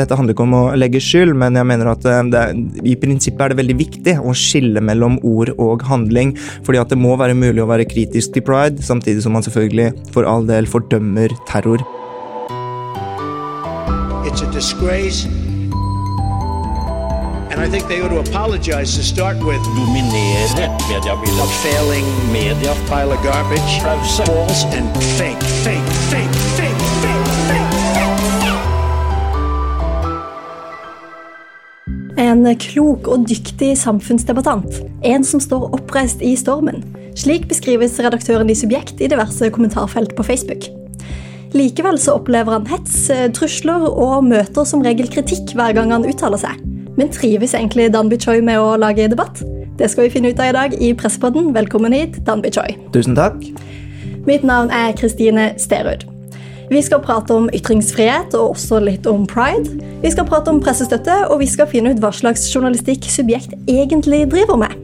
dette handler ikke om å legge skyld, men jeg mener at det, i prinsippet er det veldig viktig å skille mellom ord og handling. Fordi at det må være mulig å være kritisk til pride, samtidig som man selvfølgelig for all del fordømmer terror. It's a disgrace And I think they ought to apologize to start with. Dominere mediebildet. Failing media. Pile of garbage. False and fake, fake, fake, fake, En klok og dyktig samfunnsdebattant. En som står oppreist i stormen. Slik beskrives redaktøren i Subjekt i diverse kommentarfelt på Facebook. Likevel så opplever han hets, trusler og møter som regel kritikk hver gang han uttaler seg. Men trives egentlig Danby Choi med å lage debatt? Det skal vi finne ut av i dag i Pressepodden. Velkommen hit, Danby Choi. Tusen takk. Mitt navn er Kristine Sterud. Vi skal prate om ytringsfrihet og også litt om pride. Vi skal prate om pressestøtte, og vi skal finne ut hva slags journalistikk Subjekt egentlig driver med.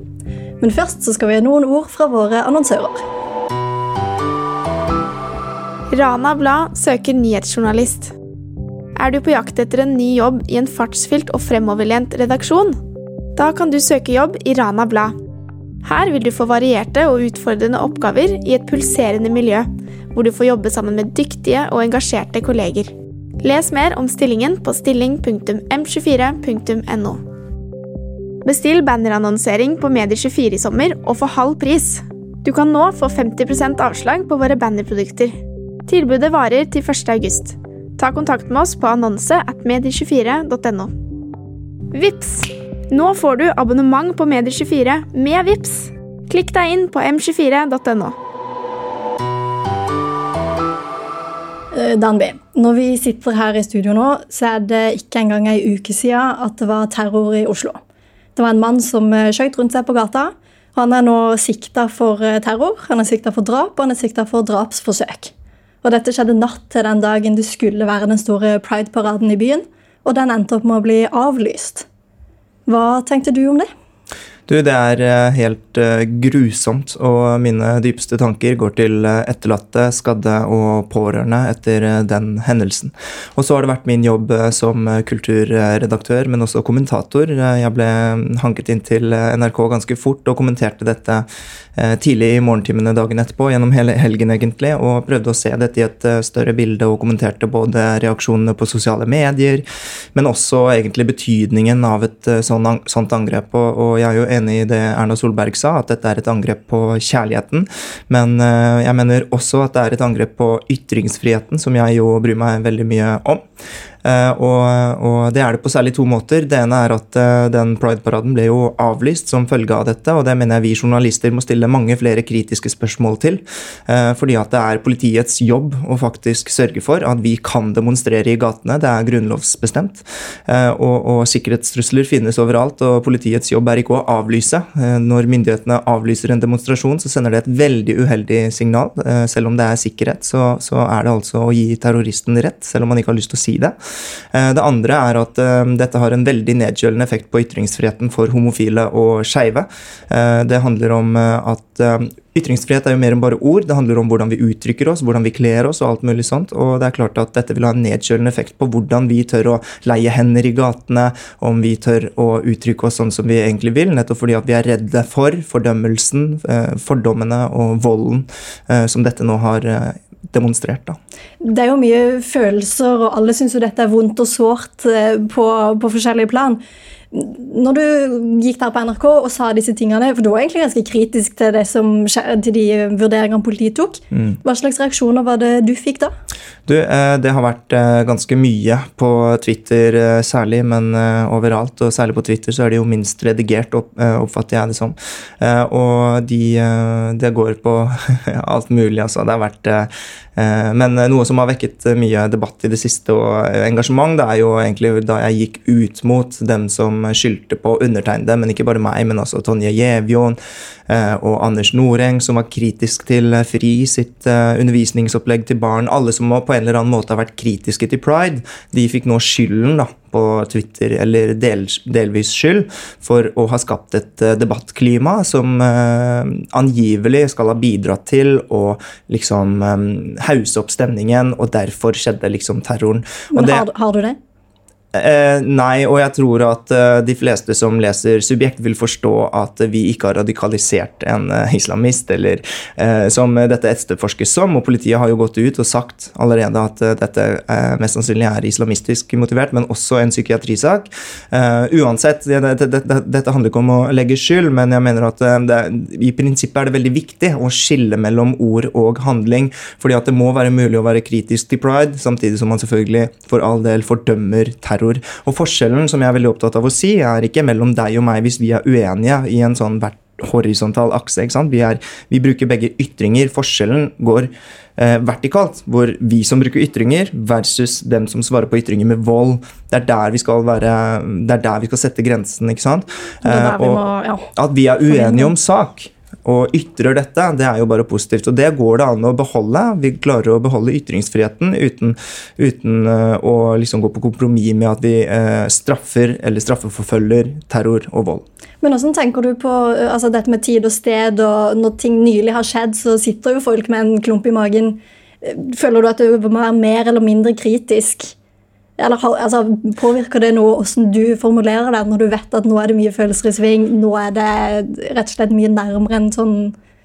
Men først så skal vi ha noen ord fra våre annonsører. Rana Blad søker nyhetsjournalist. Er du på jakt etter en ny jobb i en fartsfylt og fremoverlent redaksjon? Da kan du søke jobb i Rana Blad. Her vil du få varierte og utfordrende oppgaver i et pulserende miljø, hvor du får jobbe sammen med dyktige og engasjerte kolleger. Les mer om stillingen på stilling.m24.no. Bestill bannerannonsering på Medier24 i sommer og få halv pris. Du kan nå få 50% avslag på våre bannerprodukter. Tilbudet varer til 1. august. Ta kontakt med oss på annonse at medie24.no. Vips! Nå får du abonnement på Medie24 med Vips. Klikk deg inn på m24.no. Eh, Danby, når vi sitter her i studio nå, så er det ikke engang ei uke siden at det var terror i Oslo. Det var en mann som eh, skøyt rundt seg på gata. Han er nå sikta for eh, terror, han er sikta for drap og han er sikta for drapsforsøk. Og dette skjedde natt til den dagen det skulle være den store Pride-paraden i byen, og den endte opp med å bli avlyst. Hva tenkte du om det? Du, det er eh, helt uh, grusomt, og mine dypeste tanker går til uh, etterlatte, skadde og pårørende etter den hendelsen. Og så har det vært min jobb som kulturredaktør, men også kommentator. Jeg ble hanket inn til NRK ganske fort og kommenterte dette tidlig i morgentimene dagen etterpå, gjennom hele helgen egentlig, og prøvde å se dette i et større bilde og kommenterte både reaksjonene på sosiale medier, men også egentlig betydningen av et sånt angrep. Og, jeg er jo enig i det Erna Solberg sa, at dette er et angrep på kjærligheten. Men eh, jeg mener også at det er et angrep på ytringsfriheten, som jeg jo bryr meg veldig mye om. Eh, og, og, det er det på særlig to måter. Det ene er at eh, den Pride-paraden ble jo avlyst som følge av dette, og det mener jeg vi journalister må stille mange flere kritiske spørsmål til. Eh, fordi at det er politiets jobb å faktisk sørge for at vi kan demonstrere i gatene. Det er grunnlovsbestemt. Og, og sikkerhetstrusler finnes overalt, og politiets jobb er ikke å avlyse. Når myndighetene avlyser en demonstrasjon, så sender det et veldig uheldig signal. Selv om det er sikkerhet, så, så er det altså å gi terroristen rett, selv om man ikke har lyst til å si det. Eh, det andre er at eh, dette har en veldig nedkjølende effekt på ytringsfriheten for homofile og skeive. Eh, det handler om at Ytringsfrihet er jo mer enn bare ord. Det handler om hvordan vi uttrykker oss, hvordan vi kler oss og alt mulig sånt. Og det er klart at dette vil ha en nedkjølende effekt på hvordan vi tør å leie hender i gatene, om vi tør å uttrykke oss sånn som vi egentlig vil, nettopp fordi at vi er redde for fordømmelsen, fordommene og volden som dette nå har demonstrert. Da. Det er jo mye følelser, og alle syns jo dette er vondt og sårt eh, på, på forskjellige plan. Når du gikk der på NRK og sa disse tingene, for du var egentlig ganske kritisk til, som, til de vurderingene politiet tok, mm. hva slags reaksjoner var det du fikk da? Du, eh, Det har vært eh, ganske mye på Twitter særlig, men overalt. Og særlig på Twitter så er det jo minst redigert, oppfatter jeg det som. Og de, det går på alt mulig, altså. Det har vært Eh, men eh, noe som har vekket eh, mye debatt i det siste og engasjement, det er jo egentlig da jeg gikk ut mot dem som skyldte på undertegnede, men ikke bare meg, men også Tonje Gjevjon og Anders Noreng, som var kritisk til FRI sitt undervisningsopplegg til barn. Alle som på en eller annen måte har vært kritiske til pride, de fikk nå skylden da, på Twitter, eller del, delvis skyld, for å ha skapt et debattklima som angivelig skal ha bidratt til å liksom hause opp stemningen, og derfor skjedde liksom terroren. Men det, har, har, du det? Eh, nei, og jeg tror at eh, de fleste som leser Subjekt, vil forstå at vi ikke har radikalisert en eh, islamist, eller eh, som dette etterforskes som. Og politiet har jo gått ut og sagt allerede at eh, dette eh, mest sannsynlig er islamistisk motivert, men også en psykiatrisak. uansett, det, det, det, dette handler ikke om å legge skyld, men jeg mener at i prinsippet er det veldig viktig å skille mellom ord og handling, fordi at det må være mulig å være kritisk til pride, samtidig som man selvfølgelig for all del fordømmer terror terror. Og Forskjellen som jeg er veldig opptatt av å si, er ikke mellom deg og meg hvis vi er uenige i en sånn horisontal akse. Vi, er, vi bruker begge ytringer. Forskjellen går eh, vertikalt, hvor vi som bruker ytringer, versus dem som svarer på ytringer med vold. Det er der vi skal være, det er der vi skal sette grensen. ikke sant? Eh, og må, ja. At vi er uenige om sak og ytrer dette, det er jo bare positivt. Og det går det an å beholde. Vi klarer å beholde ytringsfriheten uten, uten uh, å liksom gå på kompromiss med at vi uh, straffer eller straffeforfølger terror og vold. Men hvordan tenker du på uh, altså dette med tid og sted, og når ting nylig har skjedd, så sitter jo folk med en klump i magen. Føler du at du må være mer eller mindre kritisk? Eller altså, Påvirker det noe hvordan du formulerer det, når du vet at nå er det mye følelser i sving? Nå er det rett og slett mye nærmere enn sånn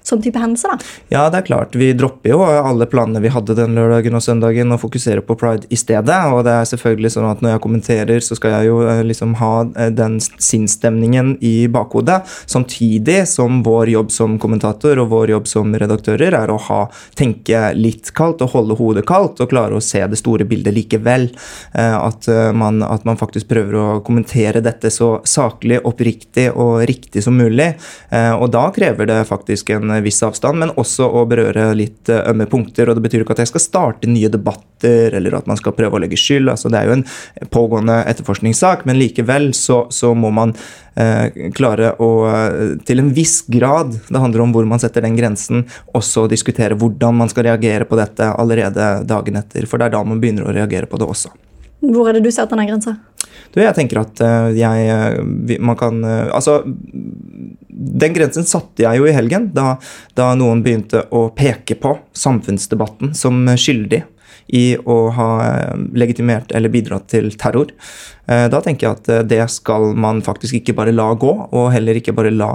sånn type hendelser, da? Ja, det er klart. Vi dropper jo alle planene vi hadde den lørdagen og søndagen, og fokuserer på pride i stedet. Og det er selvfølgelig sånn at når jeg kommenterer, så skal jeg jo eh, liksom ha eh, den sinnsstemningen i bakhodet. Samtidig som vår jobb som kommentator og vår jobb som redaktører er å ha, tenke litt kaldt og holde hodet kaldt og klare å se det store bildet likevel. Eh, at man, at man faktisk prøver å kommentere dette så saklig, oppriktig og riktig som mulig. Og da krever det faktisk en viss avstand, men også å berøre litt eh, ømme punkter. og Det betyr ikke at jeg skal starte nye debatter eller at man skal prøve å legge skyld. altså Det er jo en pågående etterforskningssak, men likevel så, så må man eh, klare å eh, til en viss grad, det handler om hvor man setter den grensen, også diskutere hvordan man skal reagere på dette allerede dagen etter. For det er da man begynner å reagere på det også. Hvor er det du setter den grensa? Du, jeg tenker at jeg Man kan Altså den grensen satte jeg jo i helgen, da, da noen begynte å peke på samfunnsdebatten som skyldig i å ha eh, legitimert eller bidratt til terror. Eh, da tenker jeg at eh, det skal man faktisk ikke bare la gå, og heller ikke bare la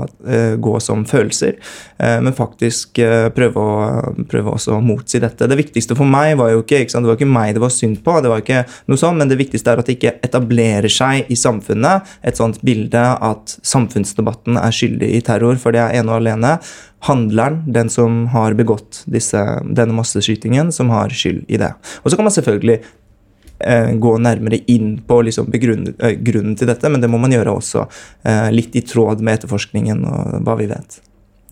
gå som følelser, men faktisk prøve å, prøve å motsi dette. Det viktigste for meg var jo ikke, ikke det var ikke meg det var synd på, det var ikke noe sånt, men det viktigste er at det ikke etablerer seg i samfunnet et sånt bilde at samfunnsdebatten er skyldig i terror, for det er ene og alene handleren, den som har begått disse, denne masseskytingen, som har skyld i det. Og så kan man selvfølgelig eh, gå nærmere inn på liksom eh, grunnen til dette, men det må man gjøre også eh, litt i tråd med etterforskningen og hva vi vet.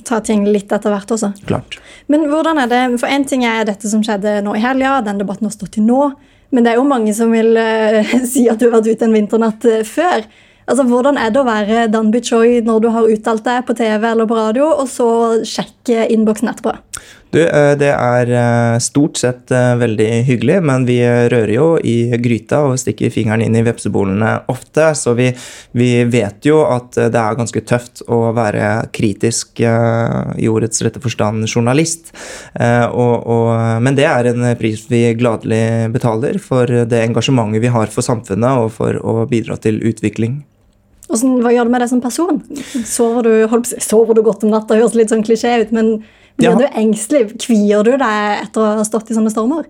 Ta ting litt etter hvert også. Klart. Men hvordan er det, for Én ting er dette som skjedde nå i helga, den debatten har stått til nå. Men det er jo mange som vil uh, si at du har vært ute en vinternatt uh, før. Altså, Hvordan er det å være Danby Choi når du har uttalt deg på TV eller på radio, og så sjekke innboksen etterpå? Du, eh, Det er eh, stort sett eh, veldig hyggelig, men vi rører jo i gryta og stikker fingeren inn i vepsebolene ofte, så vi, vi, vet jo at det er ganske tøft å være kritisk i ordets rette forstand journalist. Og, og, men det er en pris vi gladelig betaler for det engasjementet vi har for samfunnet og for å bidra til utvikling. Hvordan, hva gjør det med deg som person? Sover du, sover du godt om natta? Høres litt sånn klisjé ut, men blir ja. du engstelig? Kvier du deg etter å ha stått i sånne stormer?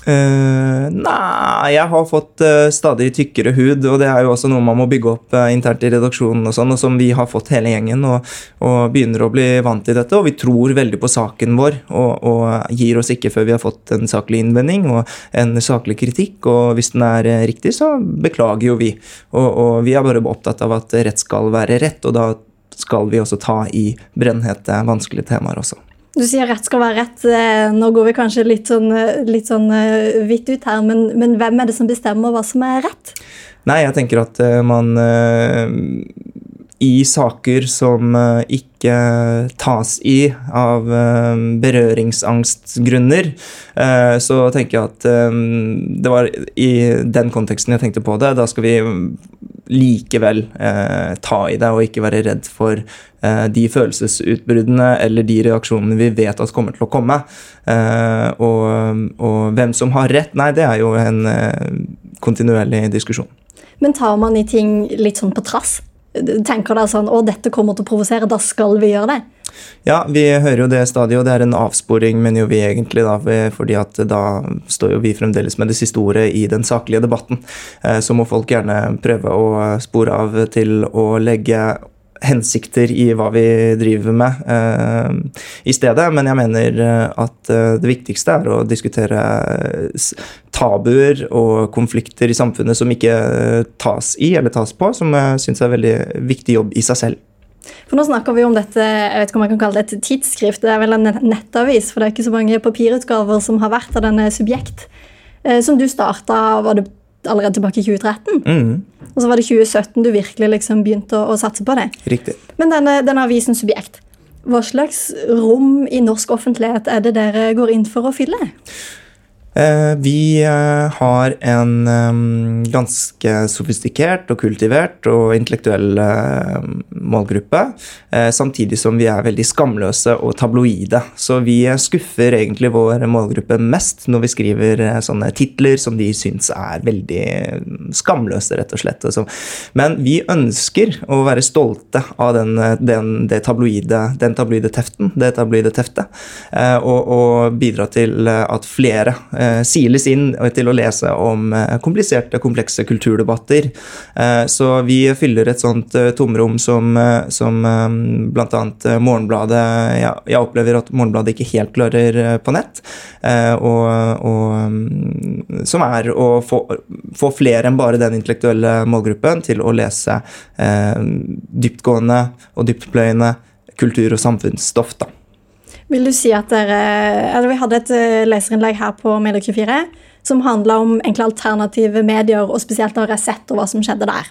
Uh, nei, jeg har fått uh, stadig tykkere hud, og det er jo også noe man må bygge opp uh, internt i redaksjonen, og sånn, og som vi har fått hele gjengen, og, og, begynner å bli vant til dette. Og vi tror veldig på saken vår, og, og, gir oss ikke før vi har fått en saklig innvending og en saklig kritikk. Og hvis den er riktig, så beklager jo vi. Og, og vi er bare opptatt av at rett skal være rett, og da skal vi også ta i brennhete, vanskelige temaer også. Du sier rett skal være rett. Eh, nå går vi kanskje litt sånn, eh, litt sånn uh, vidt ut her, men, men, hvem er det som bestemmer hva som er rett? Nei, jeg tenker at man I saker som ikke tas i av berøringsangstgrunner, så tenker jeg at det var i den konteksten jeg tenkte på det. Da skal vi likevel eh, ta i det og ikke være redd for eh, de følelsesutbruddene eller de reaksjonene vi vet at kommer til å komme. Eh, og, og, hvem som har rett, nei, det er jo en eh, kontinuerlig diskusjon. Men tar man i ting litt sånn på trass? Tenker dere sånn å, dette kommer til å provosere, da skal vi gjøre det? Ja, vi hører jo det stadig, og det er en avsporing, mener jo vi egentlig, da, fordi at da står jo vi fremdeles med det siste ordet i den saklige debatten. Eh, så må folk gjerne prøve å spore av til å legge hensikter i hva vi driver med eh, i stedet. Men jeg mener eh, at uh, det viktigste er å diskutere tabuer og konflikter i samfunnet som ikke tas i eller tas på, som jeg syns er en veldig viktig jobb i seg selv. For Nå snakker vi om dette, jeg vet ikke om jeg kan kalle det et tidsskrift. Det er vel en nettavis, for det er ikke så mange papirutgaver som har vært av denne Subjekt. Som du starta, var det allerede tilbake i 2013. Mm. Og så var det 2017 du virkelig liksom begynte å, å satse på det. Riktig. Men denne, denne avisen Subjekt, hva slags rom i norsk offentlighet er det dere går inn for å fylle? Eh, vi eh, har en eh, ganske sofistikert og kultivert og intellektuell målgruppe, samtidig som vi er veldig skamløse og tabloide. Så vi skuffer egentlig vår målgruppe mest når vi skriver sånne titler som de syns er veldig skamløse, rett og slett. Men vi ønsker å være stolte av den, den, det tabloide, den tabloide teften, det tabloide teftet, og, og bidra til at flere siles inn til å lese om eh, kompliserte, komplekse kulturdebatter. Eh, så vi fyller et sånt tomrom som, som bl.a. Morgenbladet Jeg opplever at Morgenbladet ikke helt klarer på nett. Og, og mm, som er å få, få flere enn bare den intellektuelle målgruppen til å lese dyptgående og dyptpløyende kultur- og samfunnsstoff. da. Vil du si at dere eller Vi hadde et eh, leserinnlegg her på Medie24 som handla om enkle alternative medier, og spesielt da Resett og hva som skjedde der.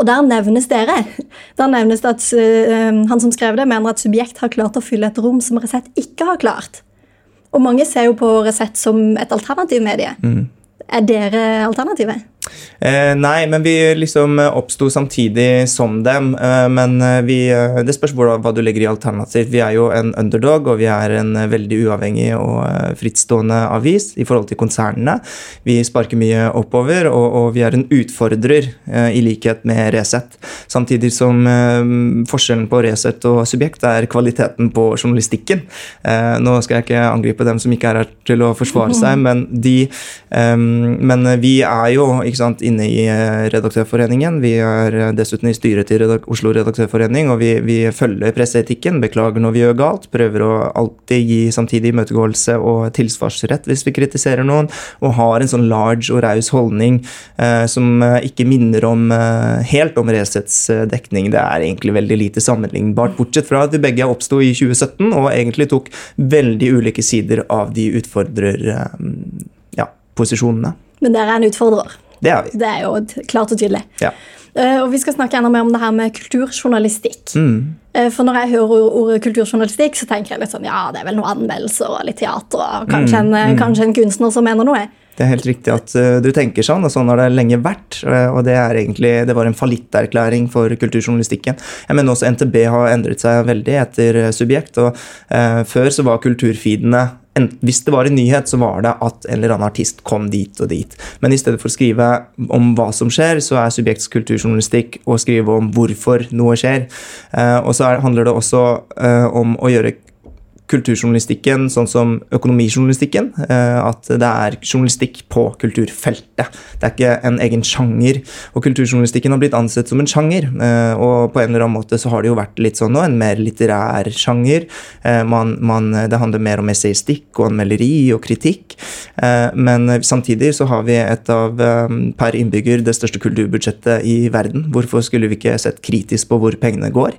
Og der nevnes dere. Der nevnes det at uh, han som skrev det, mener at Subjekt har klart å fylle et rom som Resett ikke har klart. Og mange ser jo på Resett som et alternativ medie. Mm. Er dere alternativet? Eh, nei, men vi liksom oppsto samtidig som dem. Eh, men eh, vi, eh, det spørs hva, du legger i alternativ. Vi er jo en underdog, og vi er en eh, veldig uavhengig og frittstående avis i forhold til konsernene. Vi sparker mye oppover, og, og vi er en utfordrer, eh, i likhet med Resett. Samtidig som forskjellen på Resett og Subjekt er kvaliteten på journalistikken. nå skal jeg ikke angripe dem som ikke er her til å forsvare seg, men, de, men vi er jo ikke sant, inne i eh, Redaktørforeningen. Vi er eh, dessuten i styret til Oslo Redaktørforening, og vi, vi følger presseetikken. Beklager når vi gjør galt. Prøver å alltid gi samtidig imøtegåelse og tilsvarsrett hvis vi kritiserer noen. Og har en sånn large og raus holdning eh, som eh, ikke minner om eh, helt om Resets dekning. Det er egentlig veldig lite sammenlignbart, bortsett fra at vi begge oppsto i 2017 og egentlig tok veldig ulike sider av de utfordrer... Eh, posisjonene. Men dere er en utfordrer? Det er vi. Det er jo klart og tydelig. Ja. Uh, og vi skal snakke enda mer om det her med kulturjournalistikk. Mm. Uh, for når jeg hører ordet kulturjournalistikk, så tenker jeg litt sånn ja, det er vel noen anmeldelser og litt teater og kanskje, mm. en, mm. kanskje en kunstner som mener noe. Det er helt riktig at uh, du tenker sånn, og sånn har det lenge vært. og det er egentlig, det var en fallitterklæring for kulturjournalistikken. Jeg mener også NTB har endret seg veldig etter Subjekt. og Før så var kulturfeedene hvis det var en nyhet, så var det at en eller annen artist kom dit og dit. Men i stedet for å skrive om hva som skjer, så er subjekts kulturjournalistikk å skrive om hvorfor noe skjer. Eh, og så handler det også eh, om å gjøre kulturjournalistikken sånn som økonomijournalistikken. Eh, at det er journalistikk på kulturfeltet. Det er ikke en egen sjanger. Og kulturjournalistikken har blitt ansett som en sjanger. Eh, og på en eller annen måte så har det jo vært litt sånn nå, en mer litterær sjanger. Eh, man, man, det handler mer om essaystikk og anmelderi og kritikk. Men samtidig så har vi et av per innbygger det største kulturbudsjettet i verden. Hvorfor skulle vi ikke sett kritisk på hvor pengene går?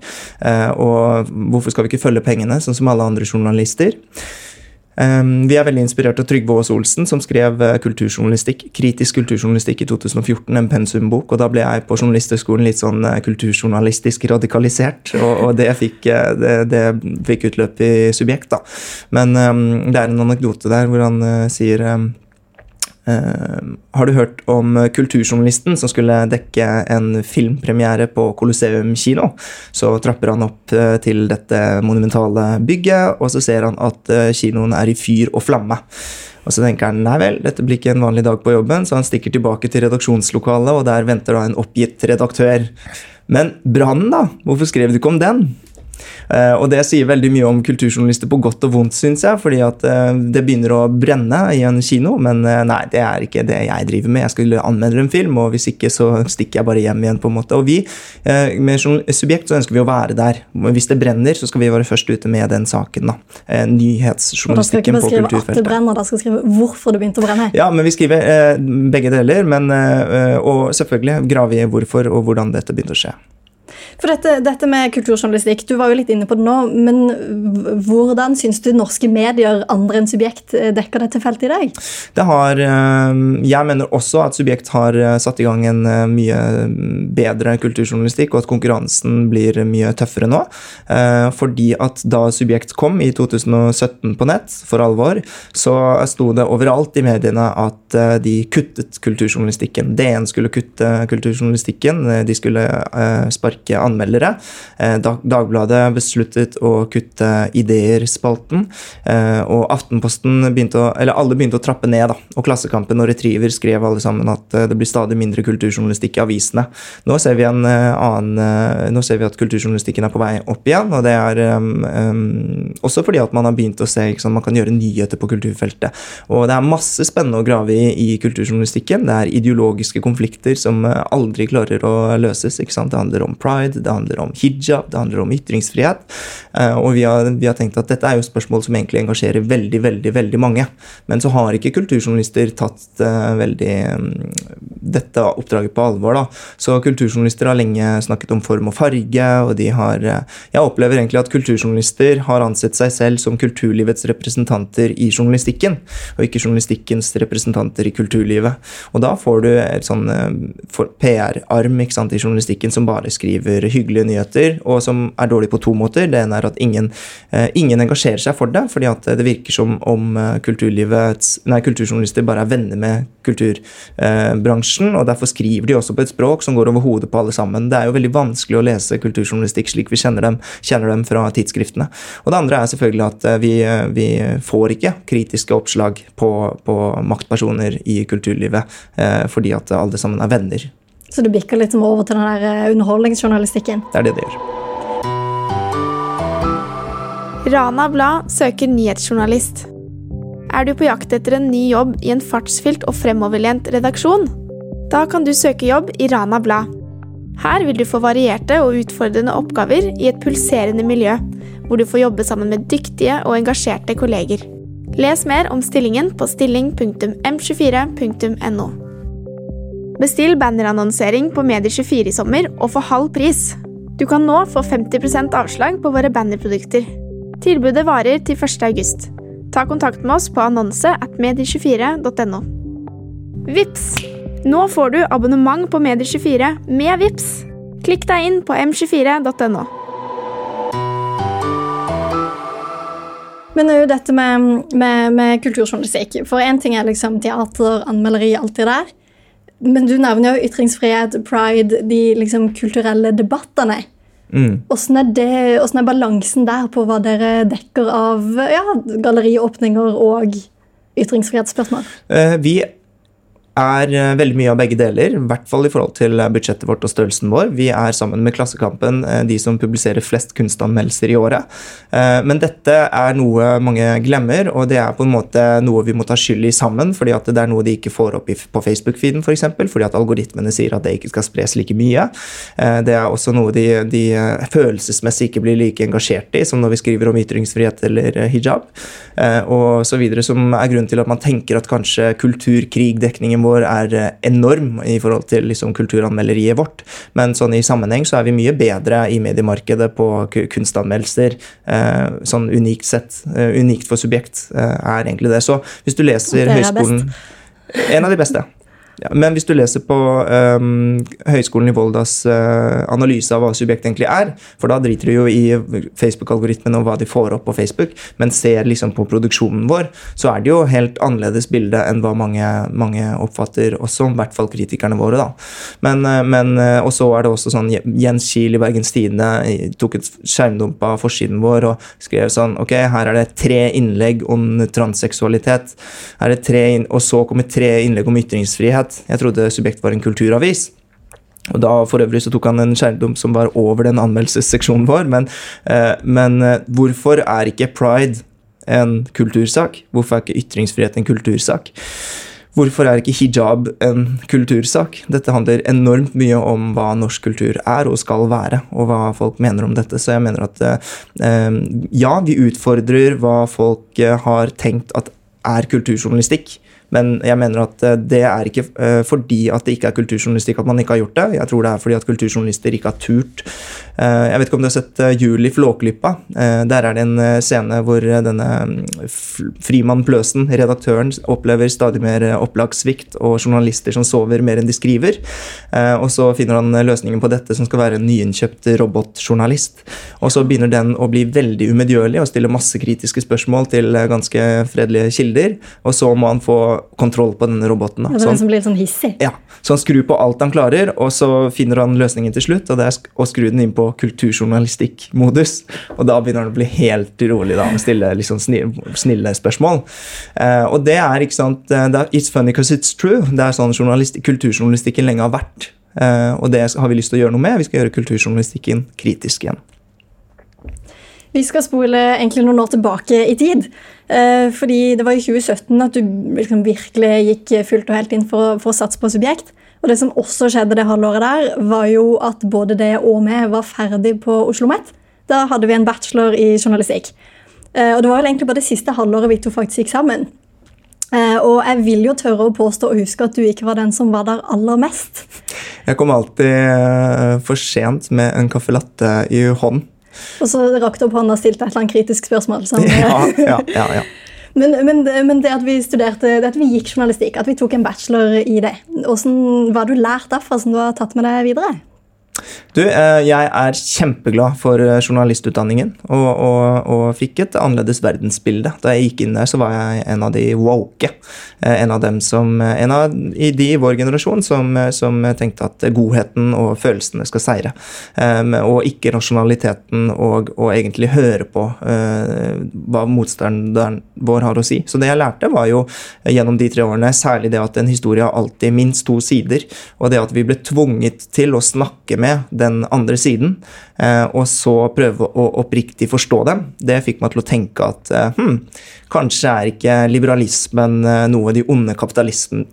Og hvorfor skal vi ikke følge pengene, sånn som alle andre journalister? Journalister. Ehm, vi er veldig inspirert av Trygve Aas Olsen, som skrev eh, kulturjournalistikk, kritisk kulturjournalistikk i 2014, en pensumbok. og Da ble jeg på Journalisthøgskolen litt sånn eh, kulturjournalistisk radikalisert. Og, og det, fikk, eh, det, det, fikk, utløp i Subjekt, da. Men um, det er en anekdote der hvor han uh, sier um, har du hørt om kulturjournalisten som skulle dekke en filmpremiere på Colosseum kino? Så trapper han opp uh, til dette monumentale bygget, og så ser han at uh, kinoen er i fyr og flamme. Og så tenker han nei vel, dette blir ikke en vanlig dag på jobben, så han stikker tilbake til redaksjonslokalet, og der venter da en oppgitt redaktør. Men brannen, da? Hvorfor skrev du ikke om den? Uh, og det sier veldig mye om kulturjournalister på godt og vondt, syns jeg. fordi at uh, det begynner å brenne i en kino, men uh, nei, det er ikke det jeg driver med. Jeg skulle anmelde en film, og hvis ikke så stikker jeg bare hjem igjen. på en måte. Og vi, med subjekt, så ønsker vi å være der. Hvis det brenner, så skal vi være først ute med den saken. da. Nyhetsjournalistikken på kulturfeltet. Da skal ikke beskrive at det brenner, da skal skrive hvorfor det begynte å brenne. Ja, men vi skriver begge deler, men, og selvfølgelig graver vi hvorfor og hvordan dette begynte å skje. For dette, dette, med kulturjournalistikk, du var jo litt inne på det nå, men hvordan syns du norske medier, andre enn Subjekt, eh, dekker dette feltet i dag? Det har eh, Jeg mener også at Subjekt har eh, satt i gang en mye bedre kulturjournalistikk, og at konkurransen blir mye tøffere nå. Fordi at da Subjekt kom i 2017 på nett, for alvor, så sto det overalt i mediene at de kuttet kulturjournalistikken. DN skulle kutte kulturjournalistikken, de skulle sparke anmeldere. Eh, Dagbladet besluttet å kutte Ideer-spalten, eh, og Aftenposten begynte å Eller alle begynte å trappe ned, da. Og Klassekampen og Retriever skrev alle sammen at eh, det blir stadig mindre kulturjournalistikk i avisene. Nå ser vi en annen Nå ser vi at kulturjournalistikken er på vei opp igjen, og det er um, også fordi at man har begynt å se liksom, man kan gjøre nyheter på kulturfeltet. Og det er masse spennende å grave i i kulturjournalistikken. Det er ideologiske konflikter som aldri klarer å løses. ikke sant? Det handler om pride, det handler om hijab, det handler om ytringsfrihet. Eh, og vi har, vi har, tenkt at dette er jo spørsmål som egentlig engasjerer veldig, veldig, veldig mange. Men så har ikke kulturjournalister tatt uh, veldig um, dette oppdraget på alvor. da. Så kulturjournalister har lenge snakket om form og farge, og de har uh, Jeg opplever egentlig at kulturjournalister har ansett seg selv som kulturlivets representanter i journalistikken, og ikke journalistikkens representanter i kulturlivet. Og da får du et sånn PR-arm i journalistikken som bare skriver hyggelige nyheter, og som er dårlig på to måter. Det ene er at ingen, eh, ingen engasjerer seg for det, fordi at det virker som om eh, nei, kulturjournalister bare er venner med kulturbransjen, og derfor skriver de også på et språk som går over hodet på alle sammen. Det er jo veldig vanskelig å lese kulturjournalistikk slik vi kjenner dem, kjenner dem fra tidsskriftene. Og det andre er selvfølgelig at eh, vi, vi får ikke kritiske oppslag på, på maktpersoner i kulturlivet fordi at alle sammen er venner. Så det bikker litt over til den der eh, underholdningsjournalistikken? Det er det det gjør. Rana Blad søker nyhetsjournalist. Er du på jakt etter en ny jobb i en fartsfylt og fremoverlent redaksjon? Da kan du søke jobb i Rana Blad. Her vil du få varierte og utfordrende oppgaver i et pulserende miljø, hvor du får jobbe sammen med dyktige og engasjerte kolleger. Les mer om stillingen på stilling.m24.no. Bestill bannerannonsering på Medie24 i sommer og få halv pris. Du kan nå få 50% avslag på våre bannerprodukter. Tilbudet varer til 1. august. Ta kontakt med oss på annonse at medie24.no. Vips! Nå får du abonnement på Medie24 med Vips. Klikk deg inn på m24.no. Men jo dette med, med, med kulturjournalistikk. For én ting er liksom teater, anmelderi, alt det der. Men du nevner jo ytringsfrihet, pride, de liksom kulturelle debattene. Mm. Hvordan, er er balansen der på hva dere dekker av ja, galleriåpninger og ytringsfrihetsspørsmål? Uh, vi er eh, veldig mye av begge deler, i hvert fall i forhold til eh, budsjettet vårt og størrelsen vår. Vi er sammen med Klassekampen eh, de som publiserer flest kunstanmeldelser i året. Men dette er noe mange glemmer, og det er på en måte noe vi må ta skyld i sammen. fordi at det er noe de ikke får opp på Facebook-feeden, f.eks. For eksempel, fordi at algoritmene sier at det ikke skal spres like mye. Det er også noe de, de følelsesmessig ikke blir like engasjert i, som når vi skriver om ytringsfrihet eller hijab, og så videre, som er grunnen til at man tenker at kanskje kulturkrigdekningen vår er eh, enorm i forhold til liksom, kulturanmelderiet vårt. Men sånn i sammenheng så er vi mye bedre i mediemarkedet på kunstanmeldelser. Eh, sånn unikt sett. Eh, unikt for subjekt er egentlig det. Så hvis du leser høyskolen En av de beste. Ja, men hvis du leser på um, Høgskolen i Voldas uh, analyse av hva subjekt egentlig er, for da driter du jo i Facebook-algoritmen og hva de får opp på Facebook, men ser liksom på produksjonen vår, så er det jo helt annerledes bilde enn hva mange, mange oppfatter, også i hvert fall kritikerne våre. da. Men, uh, men uh, Og så er det også sånn Jens Kiel i Bergens Tidende tok et skjermdump av forsiden vår og skrev sånn Ok, her er det tre innlegg om transseksualitet, er det tre, og så kommer tre innlegg om ytringsfrihet Subjekt. Jeg trodde Subjekt var en kulturavis. Og da For øvrig så tok han en skjermdump som var over den anmeldelsesseksjonen vår. Men, eh, men eh, hvorfor er ikke pride en kultursak? Hvorfor er ikke ytringsfrihet en kultursak? Hvorfor er ikke hijab en kultursak? Dette handler enormt mye om hva norsk kultur er og skal være, og hva folk mener om dette. Så jeg mener at eh, ja, vi utfordrer hva folk har tenkt at er kulturjournalistikk. Men jeg mener at eh, det er ikke eh, fordi at det ikke er kulturjournalistikk at man ikke har gjort det. Jeg tror det er fordi at kulturjournalister ikke har turt. Eh, jeg vet ikke om du har sett Juli Flåklypa. Der er det en scene hvor denne mm, Frimann Pløsen, redaktøren, opplever stadig mer opplagssvikt og journalister som sover mer enn de skriver. Og så finner han løsningen på dette, som skal være en nyinnkjøpt robotjournalist. Og så begynner den å bli veldig umedgjørlig og stille masse kritiske spørsmål til ganske fredelige kilder. Og så må han få kontroll på denne roboten. Da. det er den som blir sånn hissig? Ja. Så han skrur på alt han klarer, og så finner han løsningen til slutt. Og det er å skru den inn på kulturjournalistikk-modus. Og da begynner han å bli helt rolig da, og stille liksom snille, spørsmål. Eh, og det er ikke sant det er, It's funny because it's true. Det er sånn kulturjournalistikken lenge har vært. Eh, og det har vi lyst til å gjøre noe med. Vi skal gjøre kulturjournalistikken kritisk igjen. Vi skal spole egentlig noen år tilbake i tid. Eh, fordi det var i 2017 at du liksom virkelig gikk fullt og helt inn for, for satse på subjekt. Og det som også skjedde det halvåret der, var jo at både det og vi var ferdig på Oslo OsloMet. Da hadde vi en bachelor i journalistikk. Eh, og det var vel egentlig bare det siste halvåret vi to faktisk gikk sammen. Eh, og jeg vil jo tørre å påstå og huske at du ikke var den som var der aller mest. Jeg kom alltid for sent med en caffè latte i hånd og så rakk du opp hånda og stilte et eller annet kritisk spørsmål. Ja, ja, ja, ja. Men, men, men, det at vi studerte, det at vi gikk journalistikk, at vi tok en bachelor i det, hvordan, hva har du lært derfra som du har tatt med deg videre? Du, eh, jeg er kjempeglad for eh, journalistutdanningen og, og, og, fikk et annerledes verdensbilde. Da jeg gikk inn der, så var jeg en av de woke. Eh, en av dem som, en av de i vår generasjon som, som tenkte at godheten og følelsene skal seire. Og ikke rasjonaliteten og, og egentlig høre på hva motstanderen vår har å si. Så det jeg lærte, var jo gjennom de tre årene særlig det at en historie har alltid minst to sider, og det at vi ble tvunget til å snakke med med den andre siden, eh, og så prøve å oppriktig forstå dem, det fikk meg til å tenke at hm, kanskje er ikke liberalismen eh, noe de onde kapitalistene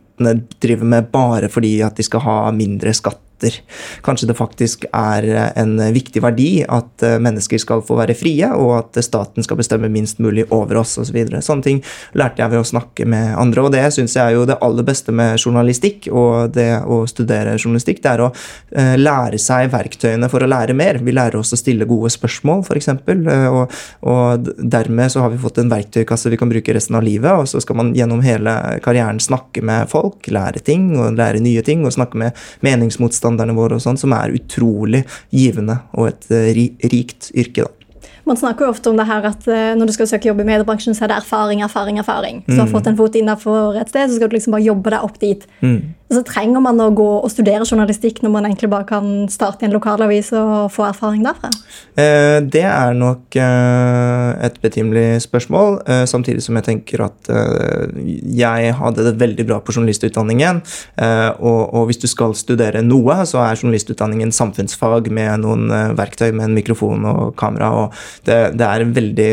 driver med bare fordi at de skal ha mindre skatt etter. Kanskje det faktisk er en viktig verdi at eh, mennesker skal få være frie, og at staten skal bestemme minst mulig over oss osv. Så videre. Sånne ting lærte jeg ved å snakke med andre, og det syns jeg er jo det aller beste med journalistikk og det å studere journalistikk. Det er å eh, lære seg verktøyene for å lære mer. Vi lærer oss å stille gode spørsmål, f.eks. Eh, og, og dermed så har vi fått en verktøykasse vi kan bruke resten av livet, og så skal man gjennom hele karrieren snakke med folk, lære ting og lære nye ting, og snakke med meningsmotstandere standardene våre, og sånn, som er utrolig givende og et eh, rikt yrke. da. Man snakker jo ofte om det her at eh, når du skal søke jobb i mediebransjen, så er det erfaring, erfaring, erfaring. Så du har mm. fått en fot innenfor et sted, så skal du liksom bare jobbe deg opp dit. Mm. Og så trenger man å gå og studere journalistikk når man egentlig bare kan starte i en lokalavis og få erfaring derfra? Eh, det er nok eh, et betimelig spørsmål, eh, samtidig som jeg tenker at eh, jeg hadde det veldig bra på journalistutdanningen. Eh, og, og, hvis du skal studere noe, så er journalistutdanningen samfunnsfag med noen verktøy med en mikrofon og kamera. og det, det er en veldig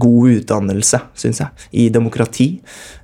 god utdannelse, syns jeg, i demokrati.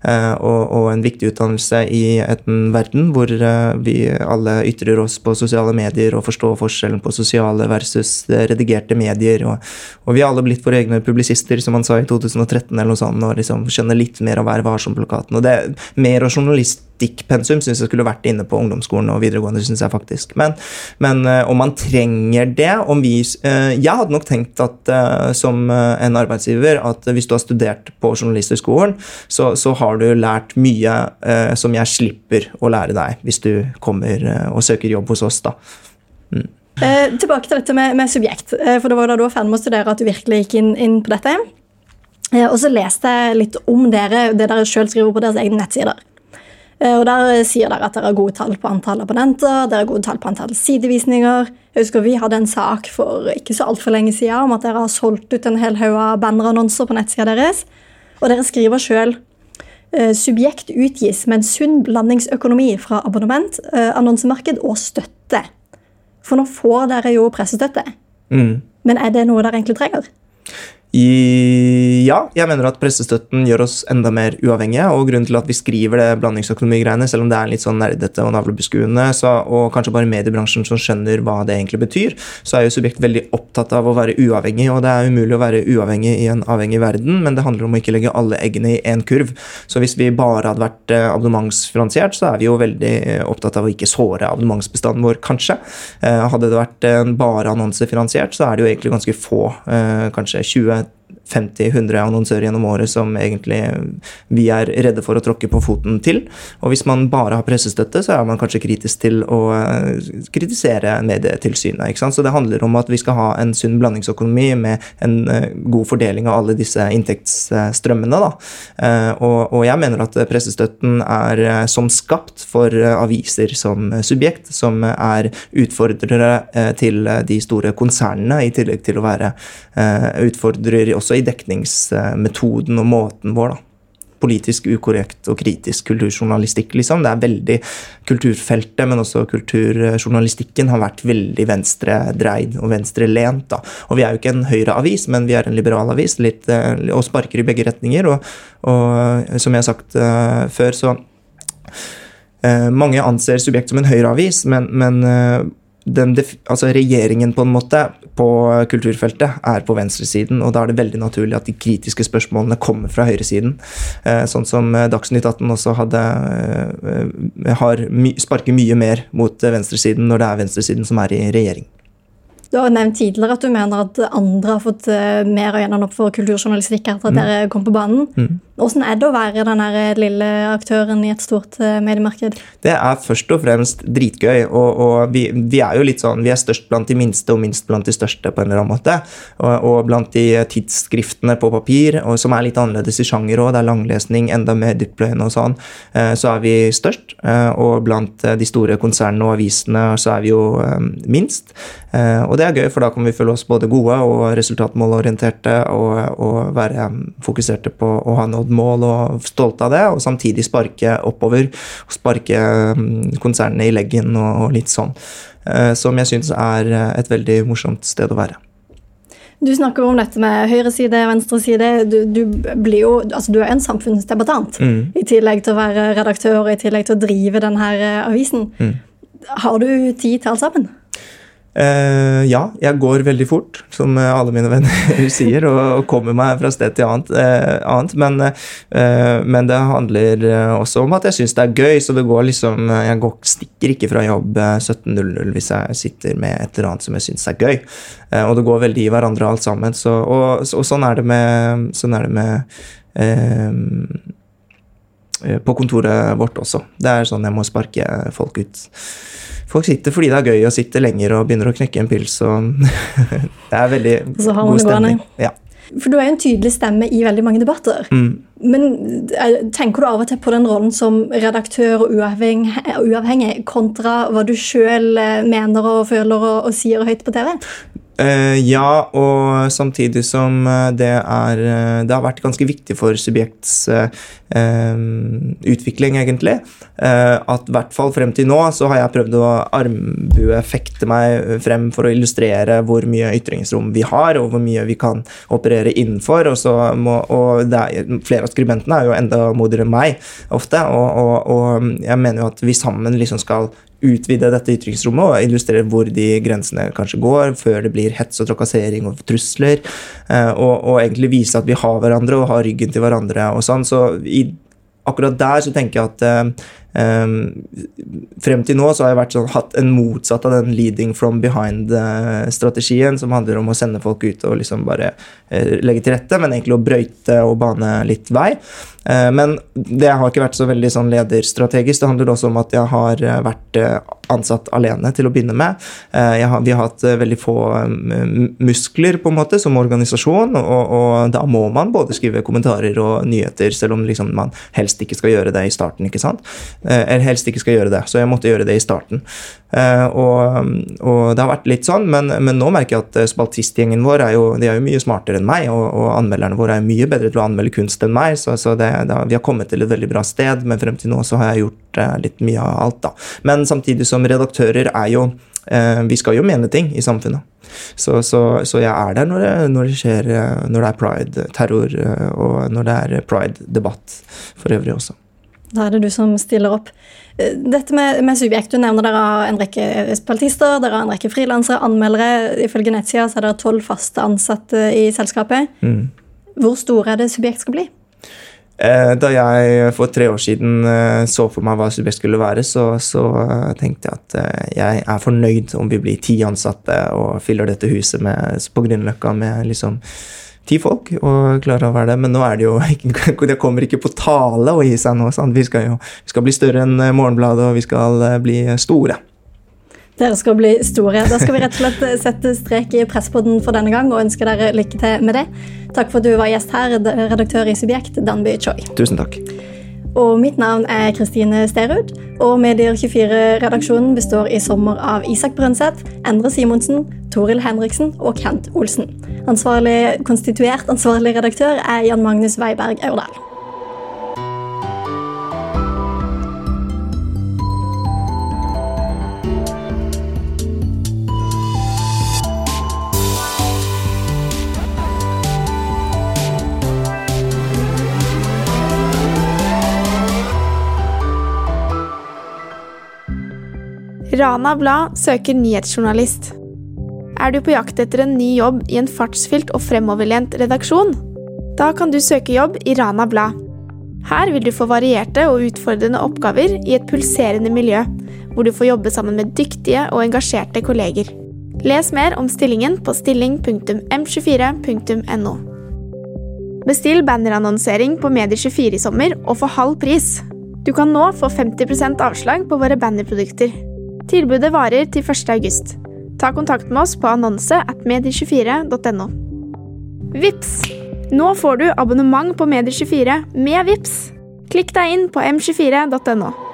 Og, og, en viktig utdannelse i en verden hvor eh, vi alle ytrer oss på sosiale medier og forstår forskjellen på sosiale versus eh, redigerte medier. Og, og vi er alle blitt våre egne publisister, som han sa i 2013, eller noe sånt, og liksom skjønner litt mer av Vær varsom-plakaten. Og det er mer av journalist journalistikkpensum syns jeg skulle vært inne på ungdomsskolen og videregående, synes jeg faktisk. Men, men om man trenger det om vi, Jeg hadde nok tenkt at som en arbeidsgiver at hvis du har studert på journalisthøgskolen, så, så har du lært mye som jeg slipper å lære deg hvis du kommer og søker jobb hos oss. da. Mm. Eh, tilbake til dette med, med, subjekt. Eh, for det var da du var ferdig med å studere at du virkelig gikk inn, inn på dette. Eh, og så leste jeg litt om dere, det dere sjøl skriver på deres egne nettsider. Eh, og Der sier dere at dere har gode tall på antall abonnenter, dere har gode tall på antall sidevisninger. Jeg husker Vi hadde en sak for ikke så altfor lenge siden om at dere har solgt ut en hel haug av bannerannonser på nettsida deres. Og dere skriver sjøl eh, subjekt utgis med en sunn blandingsøkonomi fra abonnement, annonsemarked og støtte. For nå får dere jo pressestøtte. Mm. Men er det noe dere egentlig trenger? I, ja, jeg mener at pressestøtten gjør oss enda mer uavhengige. Og grunnen til at vi skriver det blandingsøkonomigreiene, selv om det er litt sånn nerdete og navlebeskuende, og kanskje bare mediebransjen som skjønner hva det egentlig betyr, så er jo Subjekt veldig opptatt av å være uavhengig. Og det er umulig å være uavhengig i en avhengig verden, men det handler om å ikke legge alle eggene i én kurv. Så hvis vi bare hadde vært eh, abonnementsfinansiert, så er vi jo veldig eh, opptatt av å ikke såre abonnementsbestanden vår, kanskje. Eh, hadde det vært bare annonsefinansiert, så er det jo egentlig ganske få, kanskje 20 50-100 annonsører gjennom året som egentlig vi er redde for å tråkke på foten til. Og hvis man bare har pressestøtte, så er man kanskje kritisk til å eh, kritisere Medietilsynet. ikke sant? Så det handler om at vi skal ha en sunn blandingsøkonomi med en eh, god fordeling av alle disse inntektsstrømmene. da. Eh, og, jeg mener at pressestøtten er som skapt for aviser som subjekt, som er utfordrere til de store konsernene, i tillegg til å være utfordrer også i dekningsmetoden og måten vår. da politisk ukorrekt og kritisk kulturjournalistikk. liksom. Det er veldig Kulturfeltet, men også kulturjournalistikken har vært veldig venstredreid og venstrelent. da. Og vi er jo ikke en høyreavis, men vi er en liberal avis litt, eh, og sparker i begge retninger. Og, og som jeg har sagt uh, før, så uh, Mange anser Subjekt som en høyreavis, men, men uh, den, altså regjeringen på en måte på kulturfeltet er på venstresiden, og da er det veldig naturlig at de kritiske spørsmålene kommer fra høyresiden. Eh, sånn som eh, Dagsnytt 18 også hadde eh, har, sparker mye mer mot venstresiden når det er venstresiden som er i regjering. Du har nevnt tidligere at du mener at andre har fått mer øynene opp for kulturjournalistikk etter at mm. dere kom på banen. Mm. Hvordan er det å være den lille aktøren i et stort eh, mediemarked? Det er først og fremst dritgøy. Og, og vi, vi, er jo litt sånn, vi er størst blant de minste og minst blant de største, på en eller annen måte. Og, og blant de tidsskriftene på papir, og som er litt annerledes i sjanger òg, det er langlesning, enda mer dyptpløyende og sånn, eh, så er vi størst. Eh, og blant de store konsernene og avisene så er vi jo minst. Og det er gøy, for da kan vi føle oss både gode og resultatmålorienterte og, og være fokuserte på å ha nådd mål og stolte av det, og samtidig sparke oppover. og Sparke mm, konsernene i leggen og, og litt sånn. Eh, som jeg syns er eh, et veldig morsomt sted å være. Du snakker om dette med høyreside, venstreside. Du, du, blir jo, altså du er en samfunnsdebattant mm. i tillegg til å være redaktør og i tillegg til å drive denne eh, avisen. Mm. Har du tid til alt sammen? Uh, ja, jeg går veldig fort, som alle mine venner sier, og, og, kommer meg fra sted til annet. Uh, annet. Men, uh, men, det handler også om at jeg syns det er gøy, så det går liksom Jeg går, stikker ikke fra jobb 17.00 hvis jeg sitter med et eller annet som jeg syns er gøy. og det går veldig i hverandre alt sammen. Så, og, og, sånn er det med, sånn er det med på kontoret vårt også. Det er sånn jeg må sparke folk ut. Folk sitter fordi det er gøy å sitte lenger og begynner å knekke en pils. Og det er veldig god stemning. Ja. For du er jo en tydelig stemme i veldig mange debatter. Mm. Men eh, tenker du av og til på den rollen som redaktør og uavhengig, uavhengig kontra hva du sjøl eh, mener og føler og, og sier høyt på TV? Uh, ja, og samtidig som eh, det er eh, Det har vært ganske viktig for subjekts utvikling, egentlig. At i hvert fall frem til nå så har jeg prøvd å armbue, fekte meg frem for å illustrere hvor mye ytringsrom vi har, og hvor mye vi kan operere innenfor. Og, må, og er, flere av skribentene er jo enda modigere enn meg ofte, og, og, og jeg mener jo at vi sammen liksom skal utvide dette ytringsrommet og illustrere hvor de grensene kanskje går, før det blir hets og trakassering og trusler. Eh, og, og egentlig vise at vi har hverandre og har ryggen til hverandre og sånn. Så i, akkurat der så tenker jeg at Um, frem til nå så har jeg vært sånn, hatt en motsatt av den leading from behind-strategien, som handler om å sende folk ut og liksom bare uh, legge til rette, men egentlig å brøyte og bane litt vei. Uh, men det har ikke vært så veldig sånn lederstrategisk. Det handler også om at jeg har vært ansatt alene til å begynne med. Har, vi har hatt veldig få muskler på en måte som organisasjon, og, og da må man både skrive kommentarer og nyheter, selv om liksom man helst ikke skal gjøre det i starten. ikke sant? Eh, eller helst ikke skal gjøre det. Så jeg måtte gjøre det i starten. Eh, og, og det har vært litt sånn, men, men, nå merker jeg at eh, spaltistgjengen vår er jo, de er jo mye smartere enn meg, og, og anmelderne våre er mye bedre til å anmelde kunst enn meg, så, så det, det, vi har kommet til et veldig bra sted, men frem til nå så har jeg gjort litt mye av alt, da. Men samtidig som redaktører er jo Vi skal jo mene ting i samfunnet. Så, så, så, jeg er der når det, når det, skjer Når det er pride-terror, og når det er pride-debatt for øvrig også. Da er det du som stiller opp. Eh, dette med, med subjekt, du nevner dere har en rekke spaltister, dere har en rekke frilansere, anmeldere. Ifølge nettsida er dere tolv faste ansatte i selskapet. Mm. Hvor stor er det Subjekt skal bli? Eh, da jeg for tre år siden eh, så for meg hva Subjekt skulle være, så, så, tenkte jeg at jeg er fornøyd om vi blir ti ansatte og fyller dette huset med, på Grünerløkka med liksom ti folk og klare å være det. Men nå er det jo Det kommer ikke på tale å gi seg nå. Sant? Vi skal jo vi skal bli større enn eh, Morgenbladet, og vi skal eh, bli store. Dere skal bli store. Da skal vi rett og slett eh, sette strek i presspodden for denne gang og ønske dere lykke til med det. Takk for at du var gjest her, redaktør i Subjekt, Danby Choi. Tusen takk. Og mitt navn er Kristine Sterud. Og Medier24-redaksjonen består i sommer av Isak Brønseth, Endre Simonsen, Toril Henriksen og Kent Olsen. Ansvarlig, konstituert ansvarlig redaktør er Jan Magnus Weiberg Aurdal. Rana Blad søker nyhetsjournalist. Er du på jakt etter en ny jobb i en fartsfylt og fremoverlent redaksjon? Da kan du søke jobb i Rana Blad. Her vil du få varierte og utfordrende oppgaver i et pulserende miljø, hvor du får jobbe sammen med dyktige og engasjerte kolleger. Les mer om stillingen på stilling.m24.no. Bestill bannerannonsering på Medier24 i sommer og få halv pris. Du kan nå få 50% avslag på våre bannerprodukter. Tilbudet varer til 1. august. Ta kontakt med oss på annonse at medie24.no. Vips! Nå får du abonnement på Medie24 med Vips. Klikk deg inn på m24.no.